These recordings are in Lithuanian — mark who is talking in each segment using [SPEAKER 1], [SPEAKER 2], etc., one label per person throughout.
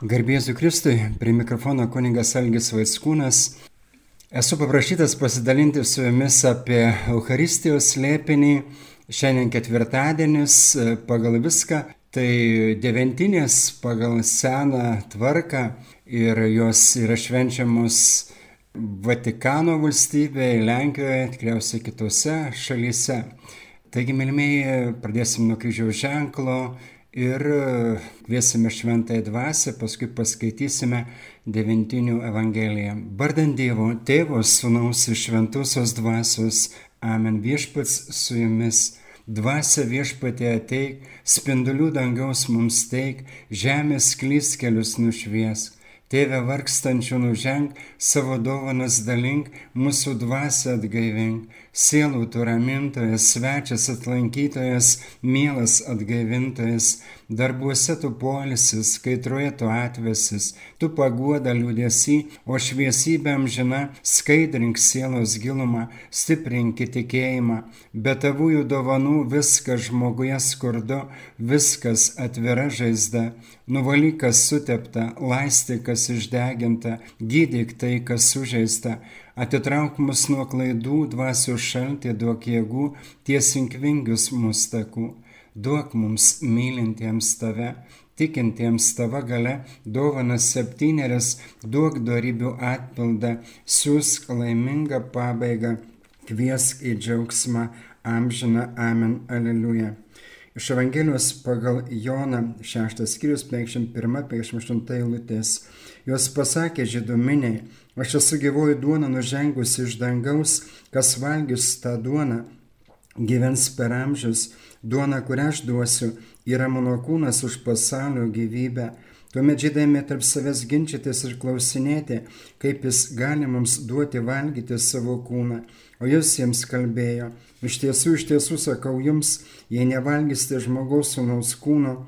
[SPEAKER 1] Garbėsiu Kristui, prie mikrofono kuningas Algis Vaiskūnas. Esu paprašytas pasidalinti su jumis apie Euharistijos slėpinį. Šiandien ketvirtadienis pagal viską, tai devintinės pagal seną tvarką ir jos yra švenčiamos Vatikano valstybėje, Lenkijoje, tikriausiai kitose šalyse. Taigi, mylimieji, pradėsim nuo kryžiaus ženklo ir e, kviesime šventąją dvasę, paskui paskaitysime devintinių evangeliją. Bardant Dievo, Tėvo, Sūnaus ir Šventosios dvasios, Amen viešpats su jumis. Dvasia viešpatė ateik, spindulių dangaus mums teik, žemės klys kelius nušviesk. Tėve vargstančių nuženk, savo dovanas dalink, mūsų dvasę atgaivink, sielų tu ramintojas, svečias atlankytojas, mielas atgaivintojas, darbuose tu polisis, kaitroje tu atvesis, tu paguoda liūdėsi, o šviesybė amžina, skaidrink sielos gilumą, stiprink tikėjimą, be tavųjų dovanų viskas žmoguje skurdu, viskas atvira žaizda, nuvalyk kas sutepta, laistyk kas išdeginta, gydyk tai, kas sužeista, atitrauk mus nuo klaidų, dvasių šaltį, duok jėgų, tiesink vingius mūsų takų, duok mums mylintiems tave, tikintiems tava gale, dovanas septynerias, duok darybių atpildą, siūsk laimingą pabaigą, kviesk į džiaugsmą, amžiną amen, aleliuja. Iš Evangelijos pagal Joną 6 skyrius 51-58 eilutės. Jos pasakė žyduminiai, aš esu gyvoji duona nužengusi iš dangaus, kas valgius tą duoną, gyvens per amžius, duona, kurią aš duosiu, yra mano kūnas už pasaulio gyvybę. Tuomet žydai ėmė tarp savęs ginčytis ir klausinėti, kaip jis gali mums duoti valgyti savo kūną. O jis jiems kalbėjo, iš tiesų, iš tiesų sakau jums, jei nevalgysite žmogaus sunaus kūno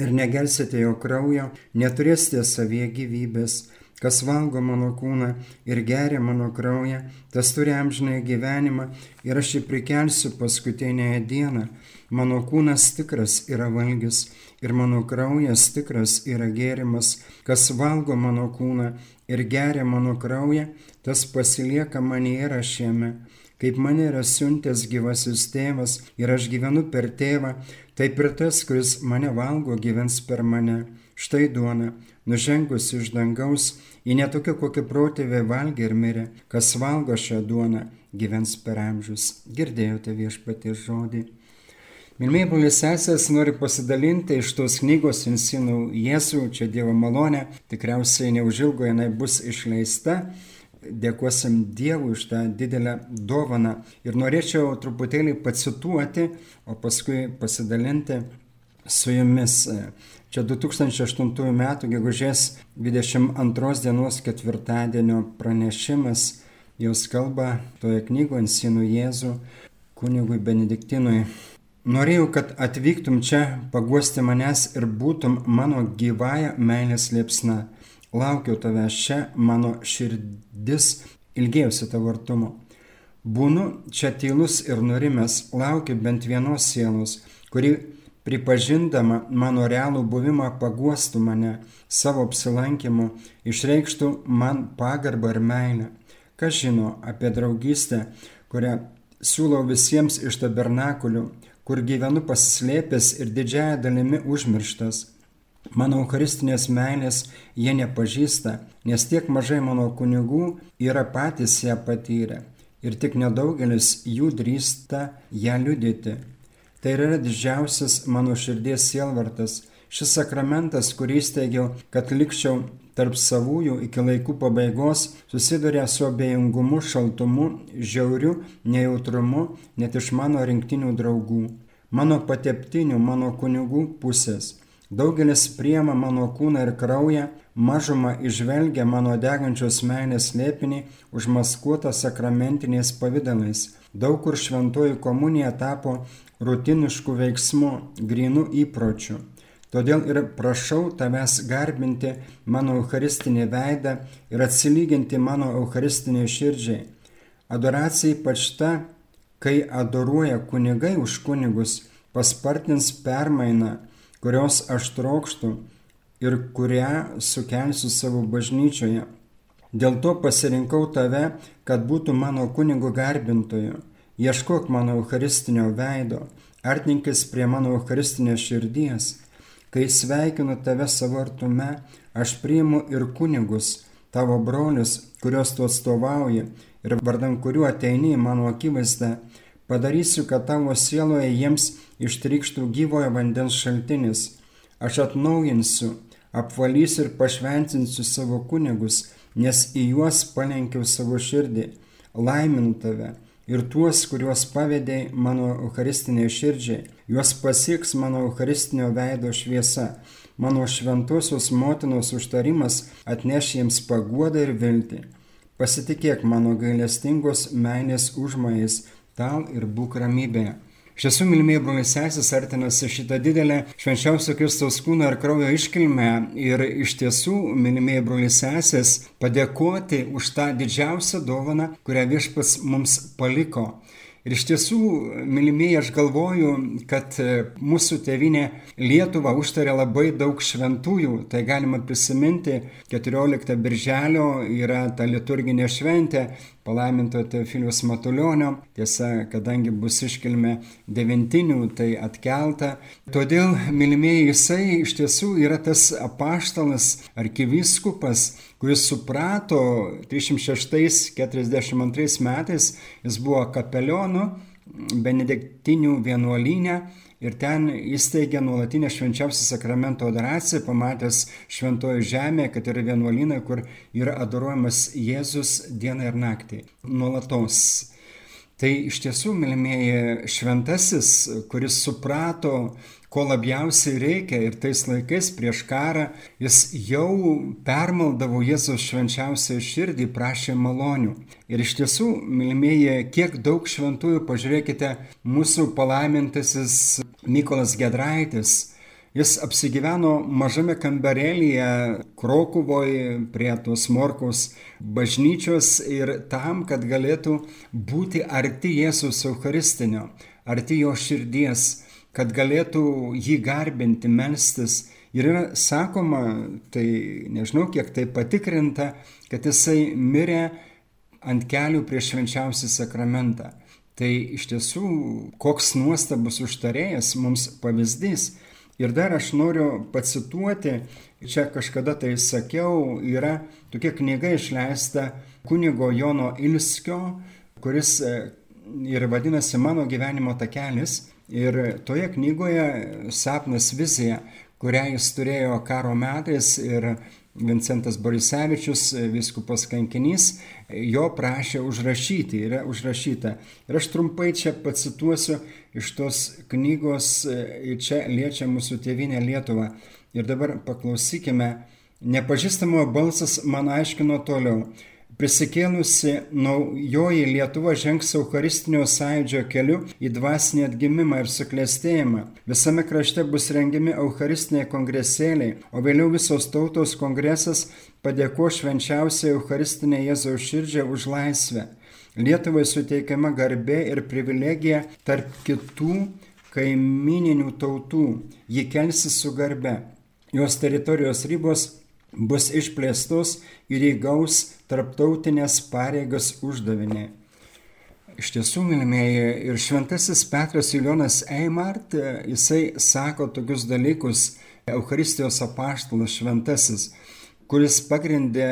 [SPEAKER 1] ir negelsite jo kraujo, neturėsite savyje gyvybės. Kas valgo mano kūną ir geria mano kraują, tas turi amžinąją gyvenimą ir aš jį prikelsiu paskutinėje dieną. Mano kūnas tikras yra valgis ir mano kraujas tikras yra gėrimas. Kas valgo mano kūną ir geria mano kraują, tas pasilieka manyje ir aš jame. Kaip mane yra siuntęs gyvasis tėvas ir aš gyvenu per tėvą, taip ir tas, kuris mane valgo, gyvens per mane. Štai duona, nužengus iš dangaus, ji netokia, kokia protėvė valgė ir mirė, kas valgo šią duoną, gyvens per amžius. Girdėjote viešpatie žodį. Mylimiai broliai sesės, noriu pasidalinti iš tos knygos Insinų Jėzų, čia Dievo malonė, tikriausiai neužilgo jinai bus išleista. Dėkuosim Dievui už tą didelę dovaną. Ir norėčiau truputėlį pacituoti, o paskui pasidalinti su jumis. Čia 2008 m. gegužės 22 dienos ketvirtadienio pranešimas, jos kalba toje knygoje Insinų Jėzų kunigui Benediktinui Norėjau, kad atvyktum čia, paguosti manęs ir būtum mano gyvąją meilės liepsna. Laukiau tavęs čia, mano širdis ilgėjusi tavo artumo. Būnu čia tylus ir nurimęs, laukiu bent vienos sielos, kuri pripažindama mano realų buvimą paguostų mane savo apsilankimu, išreikštų man pagarbą ir meilę. Kas žino apie draugystę, kurią siūlau visiems iš tabernakulių, kur gyvenu pasislėpęs ir didžiaja dalimi užmirštas. Mano eucharistinės meilės jie nepažįsta, nes tiek mažai mano kunigų yra patys ją patyrę ir tik nedaugelis jų drįsta ją liudyti. Tai yra didžiausias mano širdies sielvartas, šis sakramentas, kurį steigiau, kad likščiau tarp savųjų iki laikų pabaigos susiduria su abejingumu, šaltumu, žiauriu, nejautrumu net iš mano rinktinių draugų, mano pateptinių, mano kunigų pusės. Daugelis priema mano kūną ir kraują, mažumą išvelgia mano degančios meilės lėpinį, užmaskuotą sakramentiniais pavydalais. Daug kur šventoji komunija tapo rutinišku veiksmu, grinu įpročiu. Todėl ir prašau tavęs garbinti mano eucharistinį veidą ir atsilyginti mano eucharistinį širdžiai. Adoracija ypač ta, kai adoruoja kunigai už kunigus, paspartins permainą, kurios aš trokštų ir kurią sukelsiu savo bažnyčioje. Dėl to pasirinkau tave, kad būtų mano kunigo garbintoju. Ieškok mano eucharistinio veido, artinkis prie mano eucharistinės širdies. Kai sveikinu tave savo artume, aš priimu ir kunigus, tavo brolius, kuriuos tu atstovauji ir vardan kuriuo ateini į mano akivaizdą, padarysiu, kad tavo sieloje jiems ištrykštų gyvojo vandens šaltinis. Aš atnaujinsiu, apvalysiu ir pašventinsiu savo kunigus, nes į juos palenkiau savo širdį, laiminu tave ir tuos, kuriuos pavedėjai mano eucharistinė širdžiai, juos pasieks mano eucharistinio veido šviesa, mano šventosios motinos užtarimas atneš jiems paguodą ir viltį. Pasitikėk mano gailestingos meilės užmojais, tal ir būk ramybėje. Iš tiesų, mylimieji broliai sesės, artinasi šitą didelę švenčiausio Kristaus kūno ir kraujo iškilmę ir iš tiesų, mylimieji broliai sesės, padėkoti už tą didžiausią dovaną, kurią viešpas mums paliko. Ir iš tiesų, mylimieji, aš galvoju, kad e, mūsų tėvinė Lietuva užtarė labai daug šventųjų. Tai galima prisiminti, 14 birželio yra ta liturginė šventė, palaiminto Teofilius Matulionio. Tiesa, kadangi bus iškilme devintinių, tai atkelta. Todėl, mylimieji, jisai iš tiesų yra tas apaštalas, arkivyskupas, kuris suprato 306-42 metais, jis buvo kapelionu benediktinių vienuolynę ir ten įsteigė nuolatinę švenčiausią sakramento adoraciją, pamatęs šventojo žemė, kad yra vienuolynai, kur yra adoruojamas Jėzus dieną ir naktį. Nuolatos. Tai iš tiesų, mylimieji, šventasis, kuris suprato ko labiausiai reikia ir tais laikais prieš karą jis jau permaldavo Jėzaus švenčiausią širdį, prašė malonių. Ir iš tiesų, mylimieji, kiek daug šventųjų, pažiūrėkite, mūsų palaimintasis Mykolas Gedraitis, Jis apsigyveno mažame kambarėlyje Krokuvoje prie tos Morkos bažnyčios ir tam, kad galėtų būti arti Jėzus Eucharistinio, arti jo širdies kad galėtų jį garbinti, melstis. Ir yra sakoma, tai nežinau, kiek tai patikrinta, kad jisai mirė ant kelių prieš švenčiausią sakramentą. Tai iš tiesų, koks nuostabus užtarėjas mums pavyzdys. Ir dar aš noriu pacituoti, čia kažkada tai sakiau, yra tokia knyga išleista kunigo Jono Ilskio, kuris e, ir vadinasi Mano gyvenimo takelis. Ir toje knygoje sapnas vizija, kurią jis turėjo karo metais ir Vincentas Borisevičius, viskupas kankinys, jo prašė užrašyti, yra užrašyta. Ir aš trumpai čia pacituosiu iš tos knygos, čia liečia mūsų tėvinę Lietuvą. Ir dabar paklausykime, nepažįstamo balsas man aiškino toliau. Prisikėlusi naujoji Lietuva žengs Eucharistinio sąjūdžio keliu į dvasinį atgimimą ir suklestėjimą. Visame krašte bus rengiami Eucharistiniai kongresėliai, o vėliau visos tautos kongresas padėko švenčiausiai Eucharistinė Jėzaus širdžiai už laisvę. Lietuvai suteikiama garbė ir privilegija tarp kitų kaimininių tautų. Ji kelsi su garbe. Jos teritorijos ribos bus išplėstos ir įgaus tarptautinės pareigas uždavinį. Iš tiesų, mylimieji, ir šventasis Petras Ilionas Eimart, jisai sako tokius dalykus, Eucharistijos apaštalas šventasis, kuris pagrindė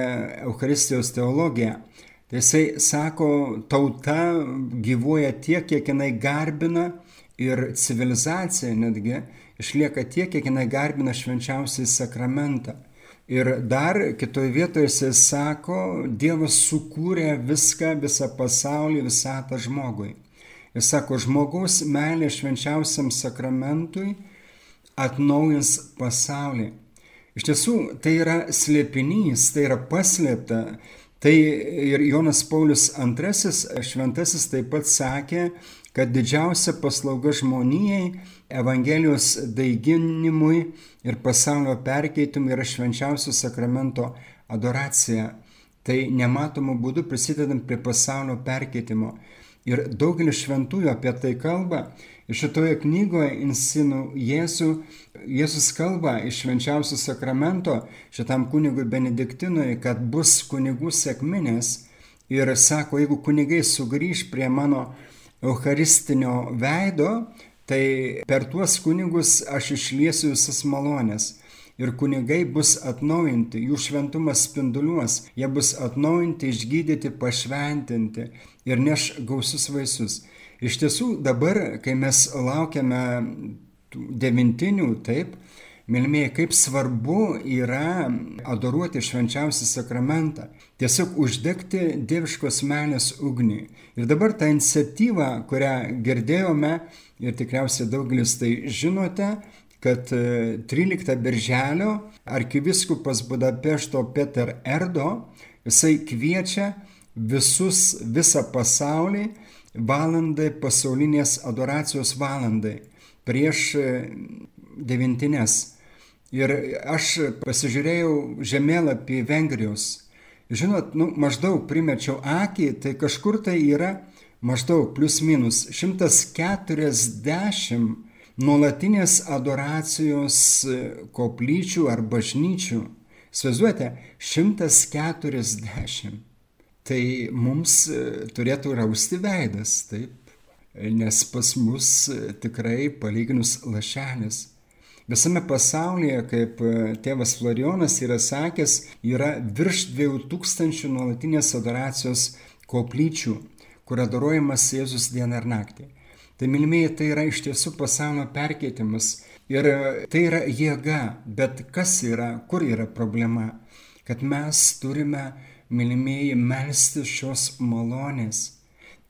[SPEAKER 1] Eucharistijos teologiją. Tai jisai sako, tauta gyvuoja tiek, kiek jinai garbina ir civilizacija netgi išlieka tiek, kiek jinai garbina švenčiausiai sakramentą. Ir dar kitoje vietoje jisai sako, Dievas sukūrė viską, visą pasaulį, visatą žmogui. Jis sako, žmogaus meilė švenčiausiam sakramentui atnaujins pasaulį. Iš tiesų, tai yra slėpinys, tai yra paslėpta. Tai ir Jonas Paulius II šventasis taip pat sakė, kad didžiausia paslauga žmonijai, Evangelijos daiginimui ir pasaulio perkeitimui yra švenčiausio sakramento adoracija. Tai nematomų būdų prisidedant prie pasaulio perkeitimo. Ir daugelis šventųjų apie tai kalba. Ir šitoje knygoje Insinų Jėzų, Jėzus kalba iš švenčiausio sakramento šitam kunigui Benediktinui, kad bus kunigų sėkminės. Ir sako, jeigu kunigai sugrįž prie mano Eucharistinio veido, tai per tuos kunigus aš išliesiu visas malonės ir kunigai bus atnaujinti, jų šventumas spinduliuos, jie bus atnaujinti, išgydyti, pašventinti ir neš gausius vaisius. Iš tiesų dabar, kai mes laukiame devintinių, taip, Mėlymėjai, kaip svarbu yra adoruoti švenčiausią sakramentą, tiesiog uždegti dieviškos meilės ugnį. Ir dabar ta iniciatyva, kurią girdėjome ir tikriausiai daugelis tai žinote, kad 13 e, birželio arkiviskupas Budapešto Peter Erdo, jisai kviečia visus, visą pasaulį valandai, pasaulinės adoracijos valandai prieš e, devintinės. Ir aš pasižiūrėjau žemėlapį Vengrijos. Žinot, nu, maždaug primečiau akį, tai kažkur tai yra maždaug plus minus 140 nuolatinės adoracijos e, koplyčių ar bažnyčių. Svaizduojate, 140. Tai mums e, turėtų rausti veidas, taip, nes pas mus e, tikrai palyginus lašelis. Visame pasaulyje, kaip tėvas Florionas yra sakęs, yra virš 2000 nuolatinės adoracijos koplyčių, kur adoruojamas Jėzus dieną ir naktį. Tai mylimieji, tai yra iš tiesų pasaulio perkeitimas ir tai yra jėga, bet kas yra, kur yra problema? Kad mes turime, mylimieji, melsti šios malonės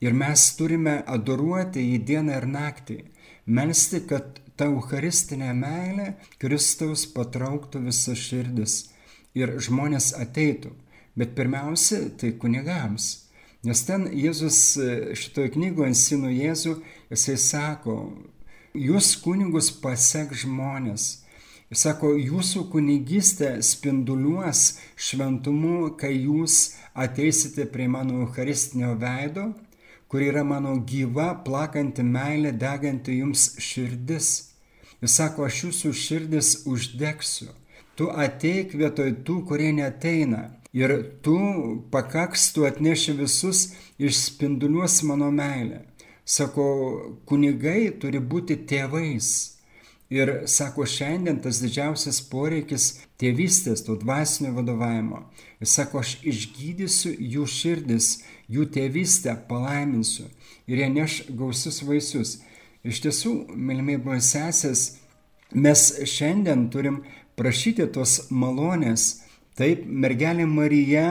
[SPEAKER 1] ir mes turime adoruoti į dieną ir naktį, melsti, kad ta eucharistinė meilė Kristaus patrauktų visas širdis ir žmonės ateitų. Bet pirmiausia, tai kunigams. Nes ten Jėzus šitoje knygoje Sinų Jėzų Jisai sako, jūs kunigus pasek žmonės. Jis sako, jūsų kunigystė spinduliuos šventumu, kai jūs ateisite prie mano Eucharistinio veido, kur yra mano gyva, plakanti meilė, deganti jums širdis. Jis sako, aš jūsų širdis uždegsiu. Tu ateik vietoj tų, kurie neteina. Ir tu pakaks, tu atneši visus, išspinduliuos mano meilę. Sako, kunigai turi būti tėvais. Ir sako, šiandien tas didžiausias poreikis tėvystės, to dvasinio vadovavimo. Ir sako, aš išgydysiu jų širdis, jų tėvystę palaiminsiu ir jie neš gausius vaisius. Iš tiesų, mylimiai buvo sesės, mes šiandien turim prašyti tos malonės. Taip, mergelė Marija,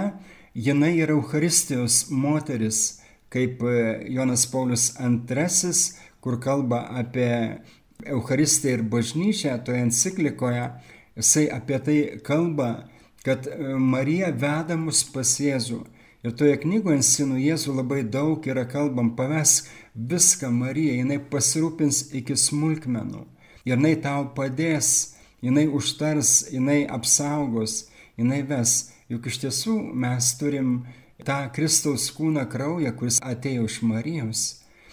[SPEAKER 1] jinai yra Euharistijos moteris kaip e, Jonas Paulius II, kur kalba apie Eucharistiją ir bažnyčią, toje enciklikoje, jisai apie tai kalba, kad e, Marija veda mus pas Jėzų. Ir toje knygoje Sinų Jėzų labai daug yra kalbam, pavesk viską Marija, jinai pasirūpins iki smulkmenų. Ir jinai tau padės, jinai užtars, jinai apsaugos, jinai ves. Juk iš tiesų mes turim tą Kristaus kūną kraują, kuris atėjo iš Marijos.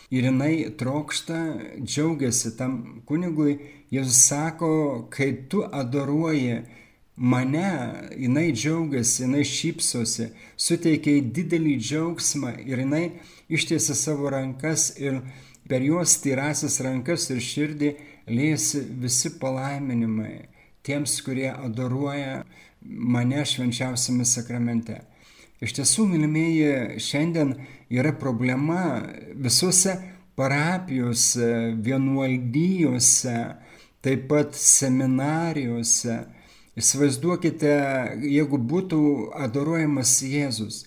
[SPEAKER 1] Ir jinai trokšta, džiaugiasi tam kunigui, Jėzus sako, kai tu adoruoji mane, jinai džiaugiasi, jinai šypsosi, suteikia didelį džiaugsmą ir jinai ištiesia savo rankas ir per juos tyrasis rankas ir širdį liesi visi palaiminimai tiems, kurie adoruoja mane švenčiausiame sakramente. Iš tiesų, mylimieji, šiandien yra problema visose parapijose, vienuoldyjose, taip pat seminarijose. Įsivaizduokite, jeigu būtų adoruojamas Jėzus,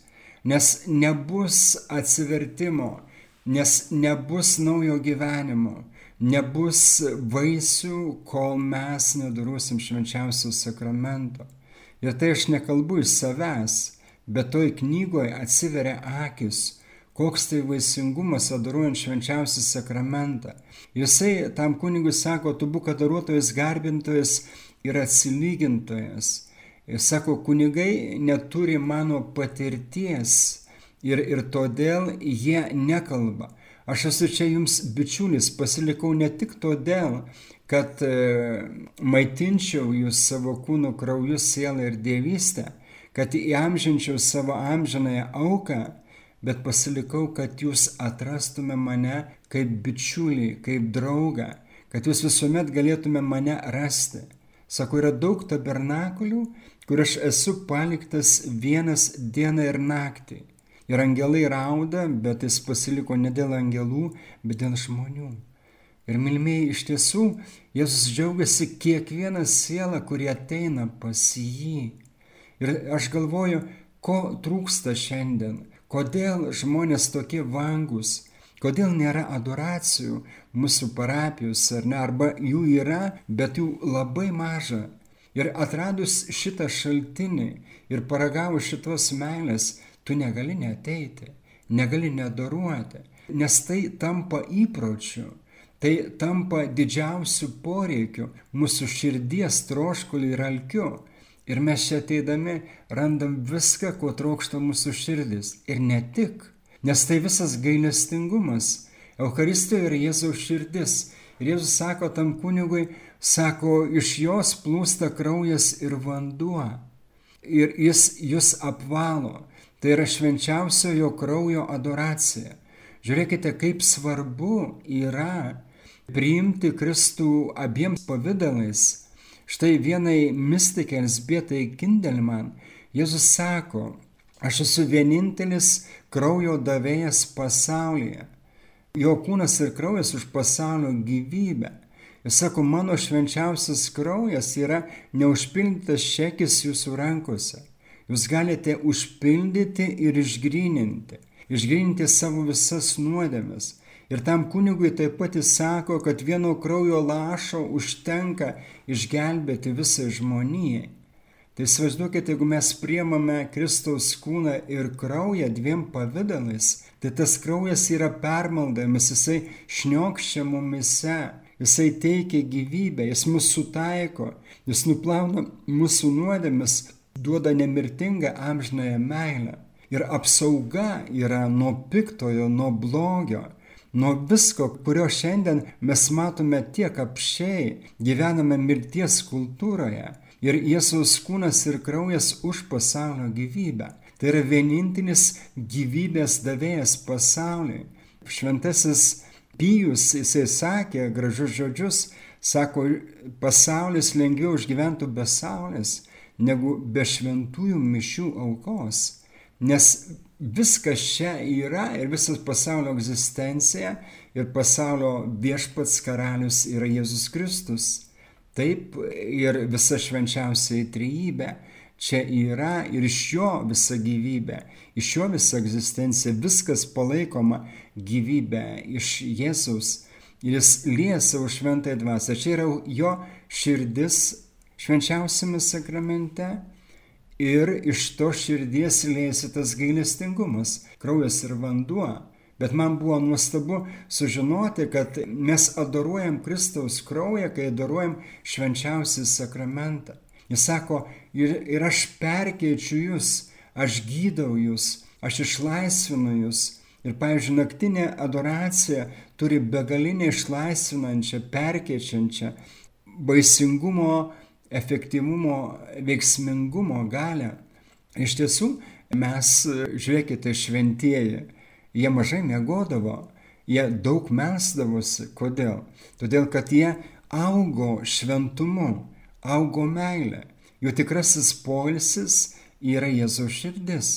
[SPEAKER 1] nes nebus atsivertimo, nes nebus naujo gyvenimo, nebus vaisių, kol mes nedaruosim švenčiausio sakramento. Ir tai aš nekalbu iš savęs bet toj knygoje atsiveria akis, koks tai vaisingumas adoruojant švenčiausią sakramentą. Jisai tam kunigui sako, tu būk adoruotojas, garbintojas ir atsilygintojas. Ir sako, kunigai neturi mano patirties, Ir, ir todėl jie nekalba. Aš esu čia jums bičiulis, pasilikau ne tik todėl, kad e, maitinčiau jūs savo kūnų krauju, sielą ir dievystę, kad įamžinčiau savo amžinąją auką, bet pasilikau, kad jūs atrastume mane kaip bičiulį, kaip draugą, kad jūs visuomet galėtume mane rasti. Sako, yra daug tabernakulių, kur aš esu paliktas vienas dieną ir naktį. Ir angelai rauda, bet jis pasiliko ne dėl angelų, bet dėl žmonių. Ir milmėjai iš tiesų, Jėzus džiaugiasi kiekvieną sielą, kurie ateina pas jį. Ir aš galvoju, ko trūksta šiandien, kodėl žmonės tokie vangus, kodėl nėra adoracijų mūsų parapijos, ar ne, arba jų yra, bet jų labai maža. Ir atradus šitą šaltinį ir paragavus šitos meilės, tu negali neteiti, negali nedaruoti, nes tai tampa įpročiu, tai tampa didžiausiu poreikiu mūsų širdies troškuliu ir alkiu. Ir mes čia ateidami randam viską, ko trokšta mūsų širdis. Ir ne tik, nes tai visas gailestingumas. Eucharistijoje yra Jėzaus širdis. Ir Jėzus sako tam kunigui, sako, iš jos plūsta kraujas ir vanduo. Ir jis jūs apvalo. Tai yra švenčiausiojo kraujo adoracija. Žiūrėkite, kaip svarbu yra priimti Kristų abiems pavydalais. Štai vienai mystikė Elsbietai Kindelman Jėzus sako, aš esu vienintelis kraujo davėjas pasaulyje. Jo kūnas ir kraujas už pasaulio gyvybę. Jis sako, mano švenčiausias kraujas yra neužpildytas šekis jūsų rankose jūs galite užpildyti ir išgryninti, išgryninti savo visas nuodėmes. Ir tam kunigui taip pat jis sako, kad vieno kraujo lašo užtenka išgelbėti visą žmoniją. Tai įsivaizduokite, jeigu mes priemame Kristaus kūną ir kraują dviem pavydalais, tai tas kraujas yra permaldamas, jisai šniokščia mumise, jisai teikia gyvybę, jis mus sutaiko, jis nuplauna mūsų nuodėmes, duoda nemirtingą amžinąją meilę. Ir apsauga yra nuo piktojo, nuo blogio, nuo visko, kurio šiandien mes matome tiek apšiai, gyvename mirties kultūroje. Ir Jėzaus kūnas ir kraujas už pasaulio gyvybę. Tai yra vienintelis gyvybės davėjas pasauliui. Šventasis Pijus, jisai sakė gražus žodžius, sako, pasaulis lengviau išgyventų be saulės, negu be šventųjų mišių aukos. Nes viskas čia yra ir visas pasaulio egzistencija ir pasaulio viešpats karalius yra Jėzus Kristus. Taip ir visa švenčiausiai trejybė čia yra ir iš jo visa gyvybė, iš jo visa egzistencija, viskas palaikoma gyvybė iš Jėzaus. Ir jis lies savo šventąją dvasę. Čia yra jo širdis švenčiausiame sakramente ir iš to širdies lėsi tas gailestingumas, kraujas ir vanduo. Bet man buvo nuostabu sužinoti, kad mes adoruojam Kristaus kraują, kai adoruojam švenčiausią sakramentą. Jis sako, ir, ir aš perkeičiu jūs, aš gydau jūs, aš išlaisvinu jūs. Ir, pavyzdžiui, naktinė adoracija turi begalinę išlaisvinančią, perkeičiančią, baisingumo efektyvumo, veiksmingumo galę. Iš tiesų, mes, žiūrėkite, šventieji, jie mažai mėgodavo, jie daug mesdavosi. Kodėl? Todėl, kad jie augo šventumu, augo meilė. Jų tikrasis polisis yra Jėzaus širdis.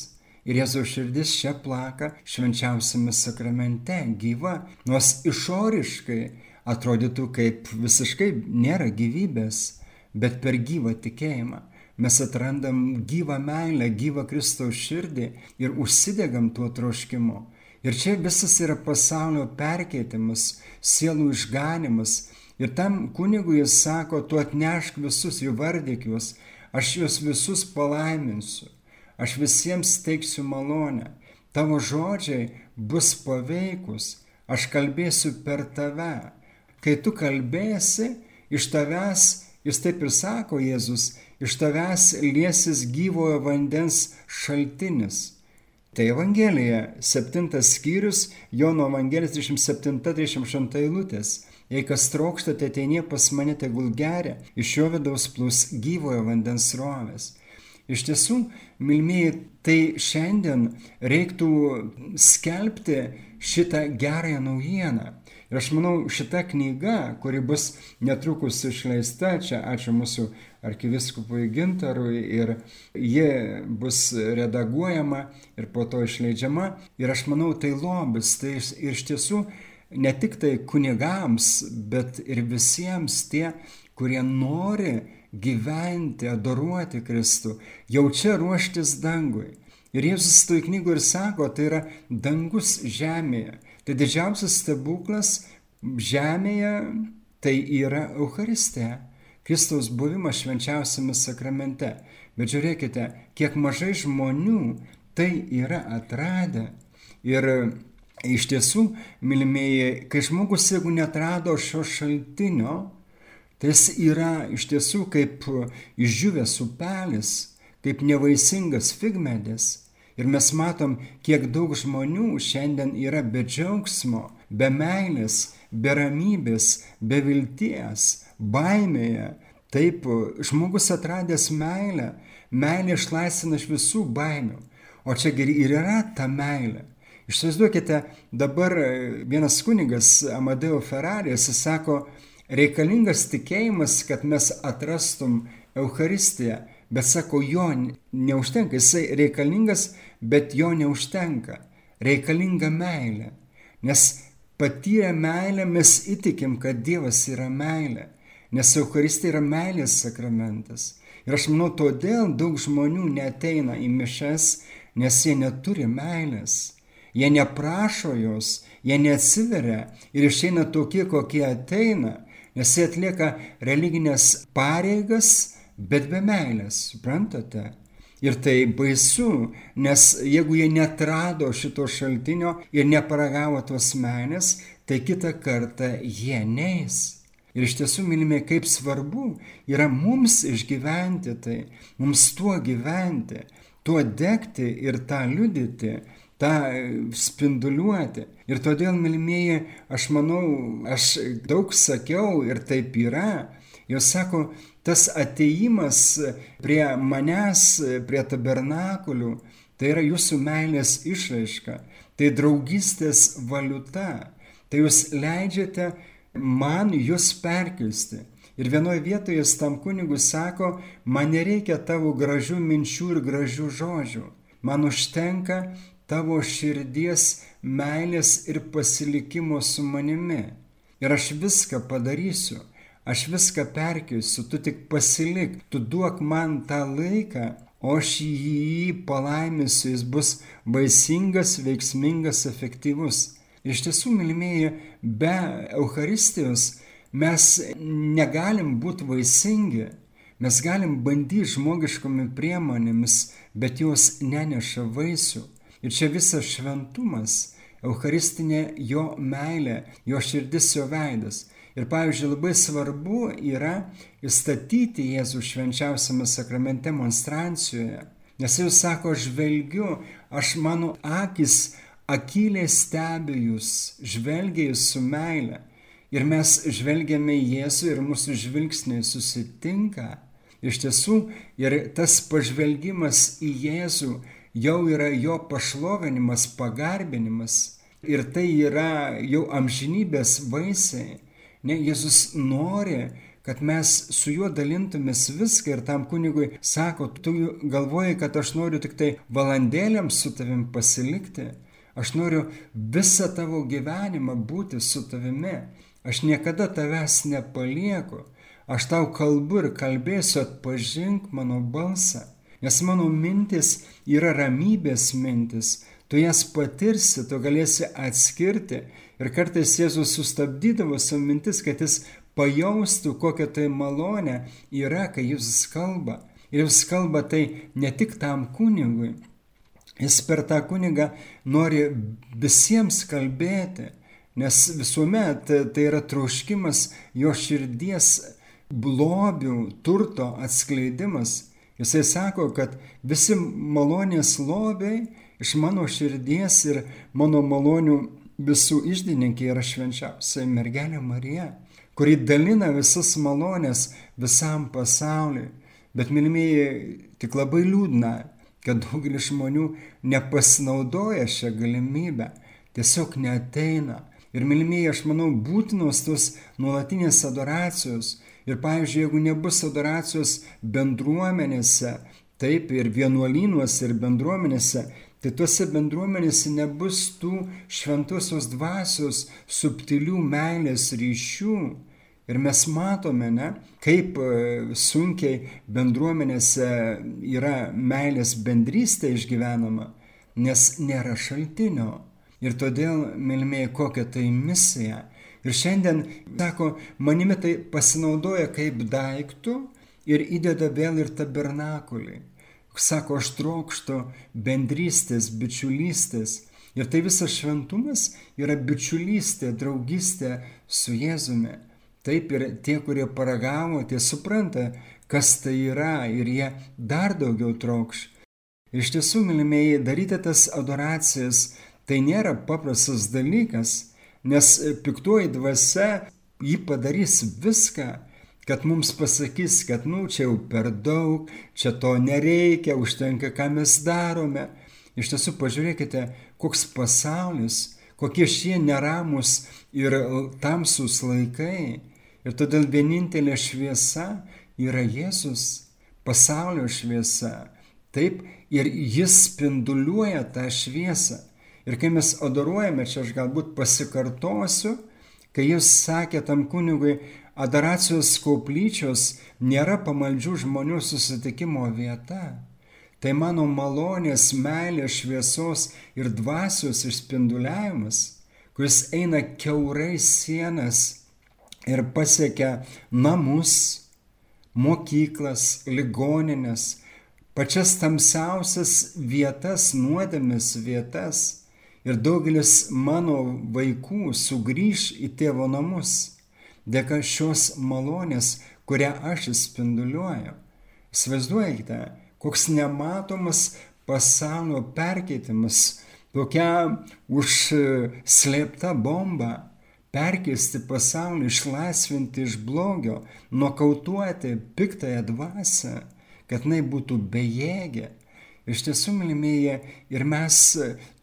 [SPEAKER 1] Ir Jėzaus širdis čia plaka švenčiausiame sakramente, gyva, nors išoriškai atrodytų kaip visiškai nėra gyvybės bet per gyvą tikėjimą mes atrandam gyvą meilę, gyvą Kristaus širdį ir užsidegam tuo troškimu. Ir čia visas yra pasaulio perkeitimas, sielų išganimas. Ir tam kunigui jis sako, tu atnešk visus, įvardyk juos, aš juos visus palaiminsiu, aš visiems teiksiu malonę, tavo žodžiai bus paveikus, aš kalbėsiu per tave. Kai tu kalbėsi, iš tavęs Jis taip ir sako Jėzus, iš tavęs liesis gyvojo vandens šaltinis. Tai Evangelija, septintas skyrius, Jono Evangelijas 37-38 eilutės. Jei kas trokštate, ateinie pas mane tegul geria, iš jo vidaus plus gyvojo vandens rovės. Iš tiesų, milmėjai, tai šiandien reiktų skelbti šitą gerąją naujieną. Ir aš manau, šita knyga, kuri bus netrukus išleista, čia ačiū mūsų arkiviskupui Gintarui ir ji bus redaguojama ir po to išleidžiama. Ir aš manau, tai lobis, tai ir iš tiesų ne tik tai kunigams, bet ir visiems tie, kurie nori gyventi, adoruoti Kristų, jau čia ruoštis dangui. Ir Jėzus toj knygų ir sako, tai yra dangus žemėje. Tai didžiausias stebuklas žemėje tai yra Euharistija. Kristaus buvimas švenčiausiame sakramente. Bet žiūrėkite, kiek mažai žmonių tai yra atradę. Ir iš tiesų, mylimieji, kai žmogus, jeigu netrado šio šaltinio, tai jis yra iš tiesų kaip išdžiūvęs upelis, kaip nevaisingas figmedis. Ir mes matom, kiek daug žmonių šiandien yra be džiaugsmo, be meilės, be ramybės, be vilties, baimėje. Taip, žmogus atradęs meilę, meilė išlaisvina iš visų baimių. O čia ir yra ta meilė. Išsivaizduokite, dabar vienas kunigas Amadeo Ferraris sako, reikalingas tikėjimas, kad mes atrastum Eucharistiją, bet sako, jo neužtenka, jisai reikalingas, bet jo neužtenka. Reikalinga meilė. Nes patyrę meilę mes įtikim, kad Dievas yra meilė. Nes Eucharistija yra meilės sakramentas. Ir aš manau, todėl daug žmonių neteina į mišes, nes jie neturi meilės. Jie neprašo jos, jie neatsiveria ir išeina tokie, kokie ateina, nes jie atlieka religinės pareigas, bet be meilės, suprantate? Ir tai baisu, nes jeigu jie netrado šito šaltinio ir neparagavo tos meilės, tai kitą kartą jie neis. Ir iš tiesų, mylime, kaip svarbu yra mums išgyventi tai, mums tuo gyventi, tuo degti ir tą liudyti, tą spinduliuoti. Ir todėl, mylimieji, aš manau, aš daug sakiau ir taip yra. Jos sako, tas ateimas prie manęs, prie tabernakulių, tai yra jūsų meilės išraiška, tai draugystės valiuta. Tai jūs leidžiate man jūs perkirsti. Ir vienoje vietoje jis tam kunigui sako, man nereikia tavo gražių minčių ir gražių žodžių. Man užtenka tavo širdies meilės ir pasilikimo su manimi. Ir aš viską padarysiu, aš viską perkeisiu, tu tik pasilik, tu duok man tą laiką, o aš jį palaiminsiu, jis bus vaisingas, veiksmingas, efektyvus. Iš tiesų, mylimieji, be Euharistijos mes negalim būti vaisingi, mes galim bandyti žmogiškomis priemonėmis, bet jos neneša vaisių. Ir čia visas šventumas, Eucharistinė jo meilė, jo širdis, jo veidas. Ir pavyzdžiui, labai svarbu yra įstatyti Jėzų švenčiausiame sakramente monstrancijoje. Nes jis sako, žvelgiu, aš mano akis akylė stebi jūs, žvelgia jūs su meile. Ir mes žvelgiame į Jėzų ir mūsų žvilgsniai susitinka. Iš tiesų, ir tas pažvelgimas į Jėzų jau yra jo pašlovinimas, pagarbinimas. Ir tai yra jau amžinybės vaisiai. Ne, Jėzus nori, kad mes su juo dalintumės viską ir tam kunigui sako, tu galvoji, kad aš noriu tik tai valandėlėm su tavim pasilikti. Aš noriu visą tavo gyvenimą būti su tavimi. Aš niekada tavęs nepalieku. Aš tau kalbu ir kalbėsiu, atpažink mano balsą. Nes mano mintis yra ramybės mintis. Tu jas patirsi, tu galėsi atskirti. Ir kartais Jėzus sustabdydavo savo mintis, kad jis pajaustų, kokia tai malonė yra, kai jis kalba. Ir jis kalba tai ne tik tam kunigui, Jis per tą kunigą nori visiems kalbėti, nes visuomet tai yra troškimas jo širdies blobių, turto atskleidimas. Jisai sako, kad visi malonės lobiai iš mano širdies ir mano malonių visų išdininkė yra švenčiausia mergelė Marija, kuri dalina visas malonės visam pasauliui. Bet, mylimieji, tik labai liūdna, kad daugelis žmonių nepasinaudoja šią galimybę, tiesiog neteina. Ir, mylimieji, aš manau, būtinos tos nuolatinės adoracijos. Ir, pavyzdžiui, jeigu nebus adoracijos bendruomenėse, taip ir vienuolynuose ir bendruomenėse, Tai tuose bendruomenėse nebus tų šventosios dvasios subtilių meilės ryšių. Ir mes matome, ne, kaip e, sunkiai bendruomenėse yra meilės bendrystė išgyvenama, nes nėra šaltinio. Ir todėl, mylimieji, kokia tai misija. Ir šiandien, sako, manimi tai pasinaudoja kaip daiktų ir įdeda vėl ir tabernakulį. Sako, aš trokštų bendrystės, bičiulystės. Ir tai visas šventumas yra bičiulystė, draugystė su Jėzumi. Taip ir tie, kurie paragavo, tie supranta, kas tai yra ir jie dar daugiau trokš. Iš tiesų, mylimieji, daryti tas adoracijas tai nėra paprastas dalykas, nes piktoji dvasia jį padarys viską, kad mums pasakys, kad, nu, čia jau per daug, čia to nereikia, užtenka, ką mes darome. Iš tiesų, pažiūrėkite, koks pasaulis, kokie šie neramus ir tamsus laikai. Ir todėl vienintelė šviesa yra Jėzus, pasaulio šviesa. Taip, ir jis spinduliuoja tą šviesą. Ir kai mes adoruojame, čia aš galbūt pasikartosiu, kai jis sakė tam kunigui, adoracijos koplyčios nėra pamaldžių žmonių susitikimo vieta. Tai mano malonės, meilės, šviesos ir dvasios išspinduliavimas, kuris eina keurai sienas ir pasiekia namus, mokyklas, ligoninės, pačias tamsiausias vietas, nuodėmis vietas. Ir daugelis mano vaikų sugrįž į tėvo namus dėka šios malonės, kurią aš spinduliuoju. Įsivaizduokite, koks nematomas pasaulio perkeitimas, tokia užslėpta bomba perkeisti pasaulį, išlaisvinti iš blogio, nokautuoti piktąją dvasę, kad jinai būtų bejėgė. Iš tiesų, mylimieji, ir mes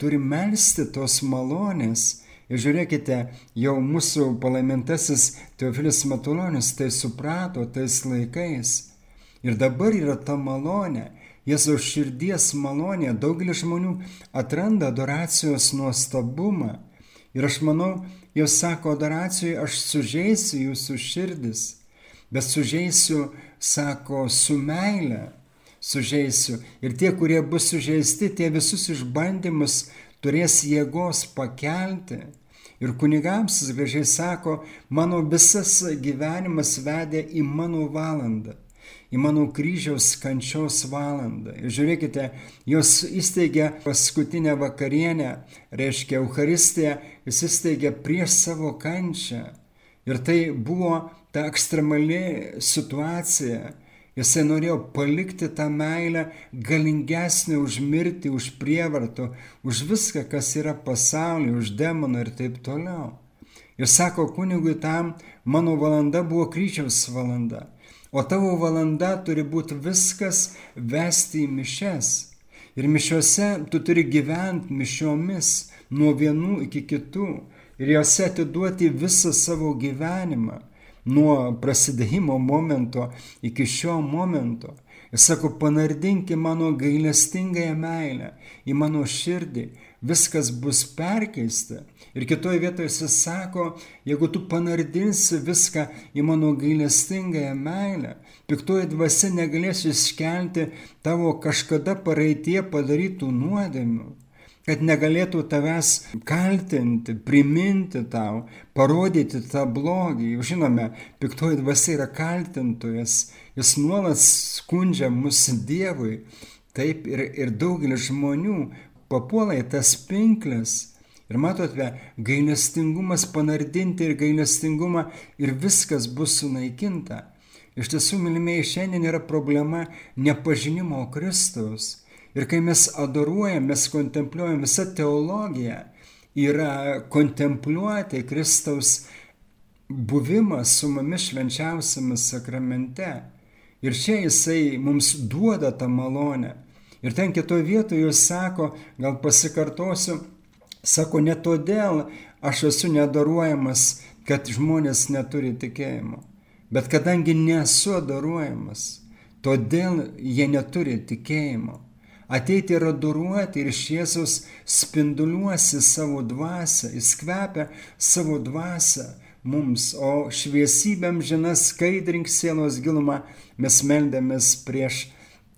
[SPEAKER 1] turime melstį tos malonės, Ir žiūrėkite, jau mūsų palaimintasis Teofilis Matulonis tai suprato tais laikais. Ir dabar yra ta malonė, Jėzaus širdies malonė, daugelis žmonių atranda adoracijos nuostabumą. Ir aš manau, jau sako adoracijoje, aš sužeisiu jūsų širdis, bet sužeisiu, sako, su meile, sužeisiu. Ir tie, kurie bus sužeisti, tie visus išbandymus turės jėgos pakelti. Ir kunigams jis gražiai sako, mano visas gyvenimas vedė į mano valandą, į mano kryžiaus kančios valandą. Ir žiūrėkite, jos įsteigė paskutinę vakarienę, reiškia Euharistiją, jis įsteigė prieš savo kančią. Ir tai buvo ta ekstremali situacija, Jisai norėjo palikti tą meilę galingesnį už mirtį, už prievartą, už viską, kas yra pasaulyje, už demoną ir taip toliau. Ir sako kunigui tam, mano valanda buvo kryžiaus valanda, o tavo valanda turi būti viskas vesti į mišes. Ir mišiuose tu turi gyventi mišiomis nuo vienų iki kitų ir juose atiduoti visą savo gyvenimą nuo prasidėjimo momento iki šio momento. Jis sako, panardinki mano gailestingąją meilę į mano širdį, viskas bus perkeista. Ir kitoje vietoje jis sako, jeigu tu panardinsi viską į mano gailestingąją meilę, piktoji dvasia negalės iškelti tavo kažkada praeitie padarytų nuodėmių kad negalėtų tavęs kaltinti, priminti tau, parodyti tą blogį. Jau žinome, piktoji dvasia yra kaltintojas, jis nuolat skundžia mus Dievui. Taip ir, ir daugelis žmonių papuola į tas pinklės. Ir matote, gailestingumas panardinti ir gailestingumą ir viskas bus sunaikinta. Iš tiesų, mylimieji, šiandien yra problema nepažinimo Kristaus Ir kai mes adoruojam, mes kontempliuojam, visa teologija yra kontempliuoti Kristaus buvimą su mumis švenčiausiame sakramente. Ir čia jisai mums duoda tą malonę. Ir ten kitoje vietoje jis sako, gal pasikartosiu, sako, ne todėl aš esu nedaruojamas, kad žmonės neturi tikėjimo, bet kadangi nesu adoruojamas, todėl jie neturi tikėjimo ateiti ir adoruoti ir Jėzus spinduliuosi savo dvasę, jis kvepia savo dvasę mums, o šviesybėm žina skaidrink sienos gilumą, mes meldėmės prieš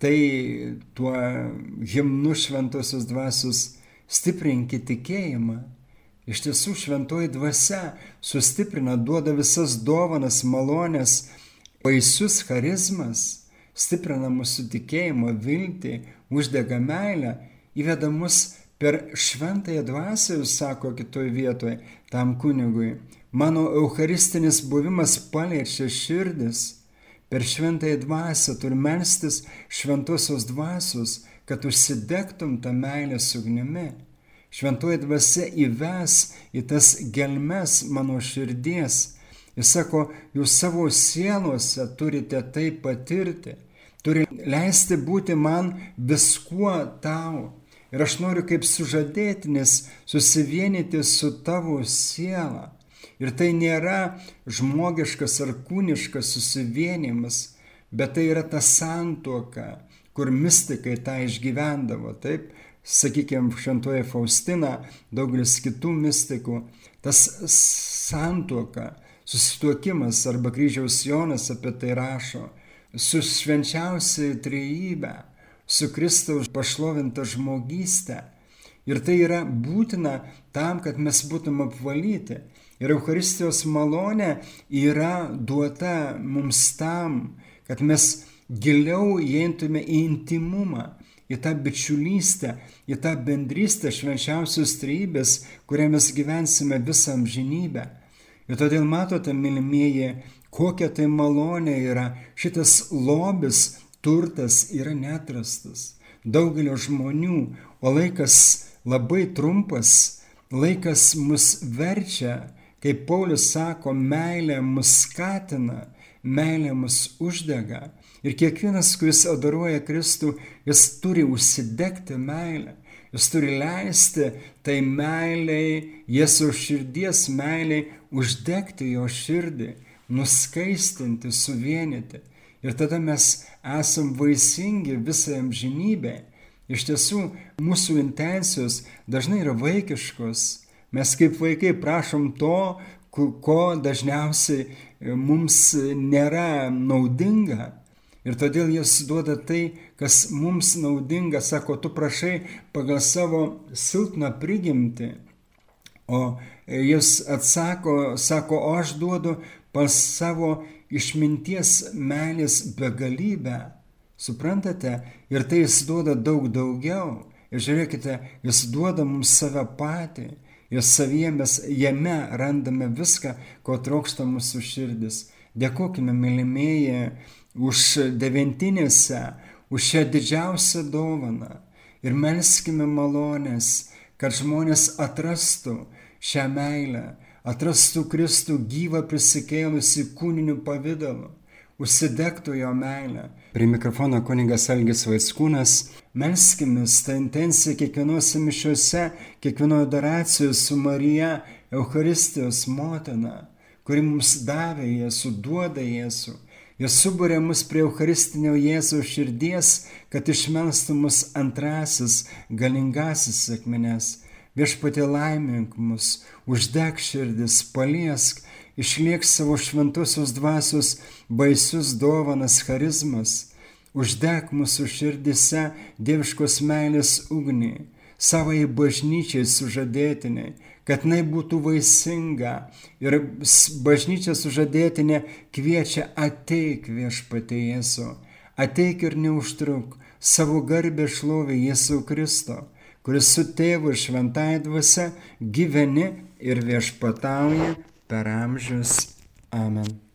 [SPEAKER 1] tai tuo himnu šventosios dvasios. Stiprinki tikėjimą. Iš tiesų šventoji dvasia sustiprina, duoda visas dovanas, malonės, baisius charizmas, stiprina mūsų tikėjimą, viltį, uždega meilę, įveda mus per šventąją dvasę, jūs sako kitoj vietoje, tam kunigui. Mano eucharistinis buvimas paliečia širdis. Per šventąją dvasę turi melstis šventosios dvasios, kad užsidegtum tą meilę sugnimi. Šventoji dvasia įves į tas gelmes mano širdies. Jis sako, jūs savo sielose turite tai patirti turi leisti būti man viskuo tau. Ir aš noriu kaip sužadėtinis susivienyti su tavo siela. Ir tai nėra žmogiškas ar kūniškas susivienimas, bet tai yra ta santuoka, kur mystikai tą išgyvendavo. Taip, sakykime, šventoje Faustina, daugelis kitų mystikų, tas santuoka, susituokimas arba kryžiaus Jonas apie tai rašo su švenčiausiai trejybė, su Kristaus pašlovinta žmogystė. Ir tai yra būtina tam, kad mes būtum apvalyti. Ir Euharistijos malonė yra duota mums tam, kad mes giliau įeintume į intimumą, į tą bičiulystę, į tą bendrystę švenčiausios trejybės, kurią mes gyvensime visą amžinybę. Ir todėl matote, mylimieji, kokia tai malonė yra. Šitas lobis, turtas yra netrastas. Daugelio žmonių, o laikas labai trumpas, laikas mus verčia, kaip Paulius sako, meilė mus skatina, meilė mus uždega. Ir kiekvienas, kuris adoruoja Kristų, jis turi užsidegti meilę. Jis turi leisti tai meiliai, Jėzaus širdies meiliai, uždegti jo širdį nuskaistinti, suvienyti. Ir tada mes esam vaisingi visą amžinybę. Iš tiesų, mūsų intencijos dažnai yra vaikiškos. Mes kaip vaikai prašom to, ko dažniausiai mums nėra naudinga. Ir todėl jis duoda tai, kas mums naudinga, sako, tu prašai pagal savo silpną prigimtį. O jis atsako, sako, o aš duodu pas savo išminties meilės begalybę. Suprantate? Ir tai jis duoda daug daugiau. Ir žiūrėkite, jis duoda mums save patį. Ir savyje mes jame randame viską, ko trokšta mūsų širdis. Dėkojime, mylimieji, už devintinėse, už šią didžiausią dovaną. Ir melskime malonės, kad žmonės atrastų šią meilę, atrastų Kristų gyvą prisikėlusi kūniniu pavydalu, užsidegtų jo meilę. Prie mikrofono kuningas Algis Vaitskūnas, melskimės tą intenciją kiekvienose mišiuose, kiekvienoje adoracijoje su Marija, Euharistijos motina, kuri mums davė Jėzų, duoda Jėzų. Jis suburė mus prie Eucharistinio Jėzaus širdies, kad išmelstų mus antrasis, galingasis sėkmines viešpatė laimink mus, uždeg širdis, paliesk, išliek savo šventosios dvasios baisius dovanas charizmas, uždeg mūsų širdise dieviškos meilės ugnį, savai bažnyčiai sužadėtiniai, kad jinai būtų vaisinga. Ir bažnyčia sužadėtinė kviečia ateik viešpatė Jėzu, ateik ir neužtruk, savo garbę šlovė Jėzų Kristo kuris su tėvu ir šventąją dvasia gyveni ir viešpatauji per amžius. Amen.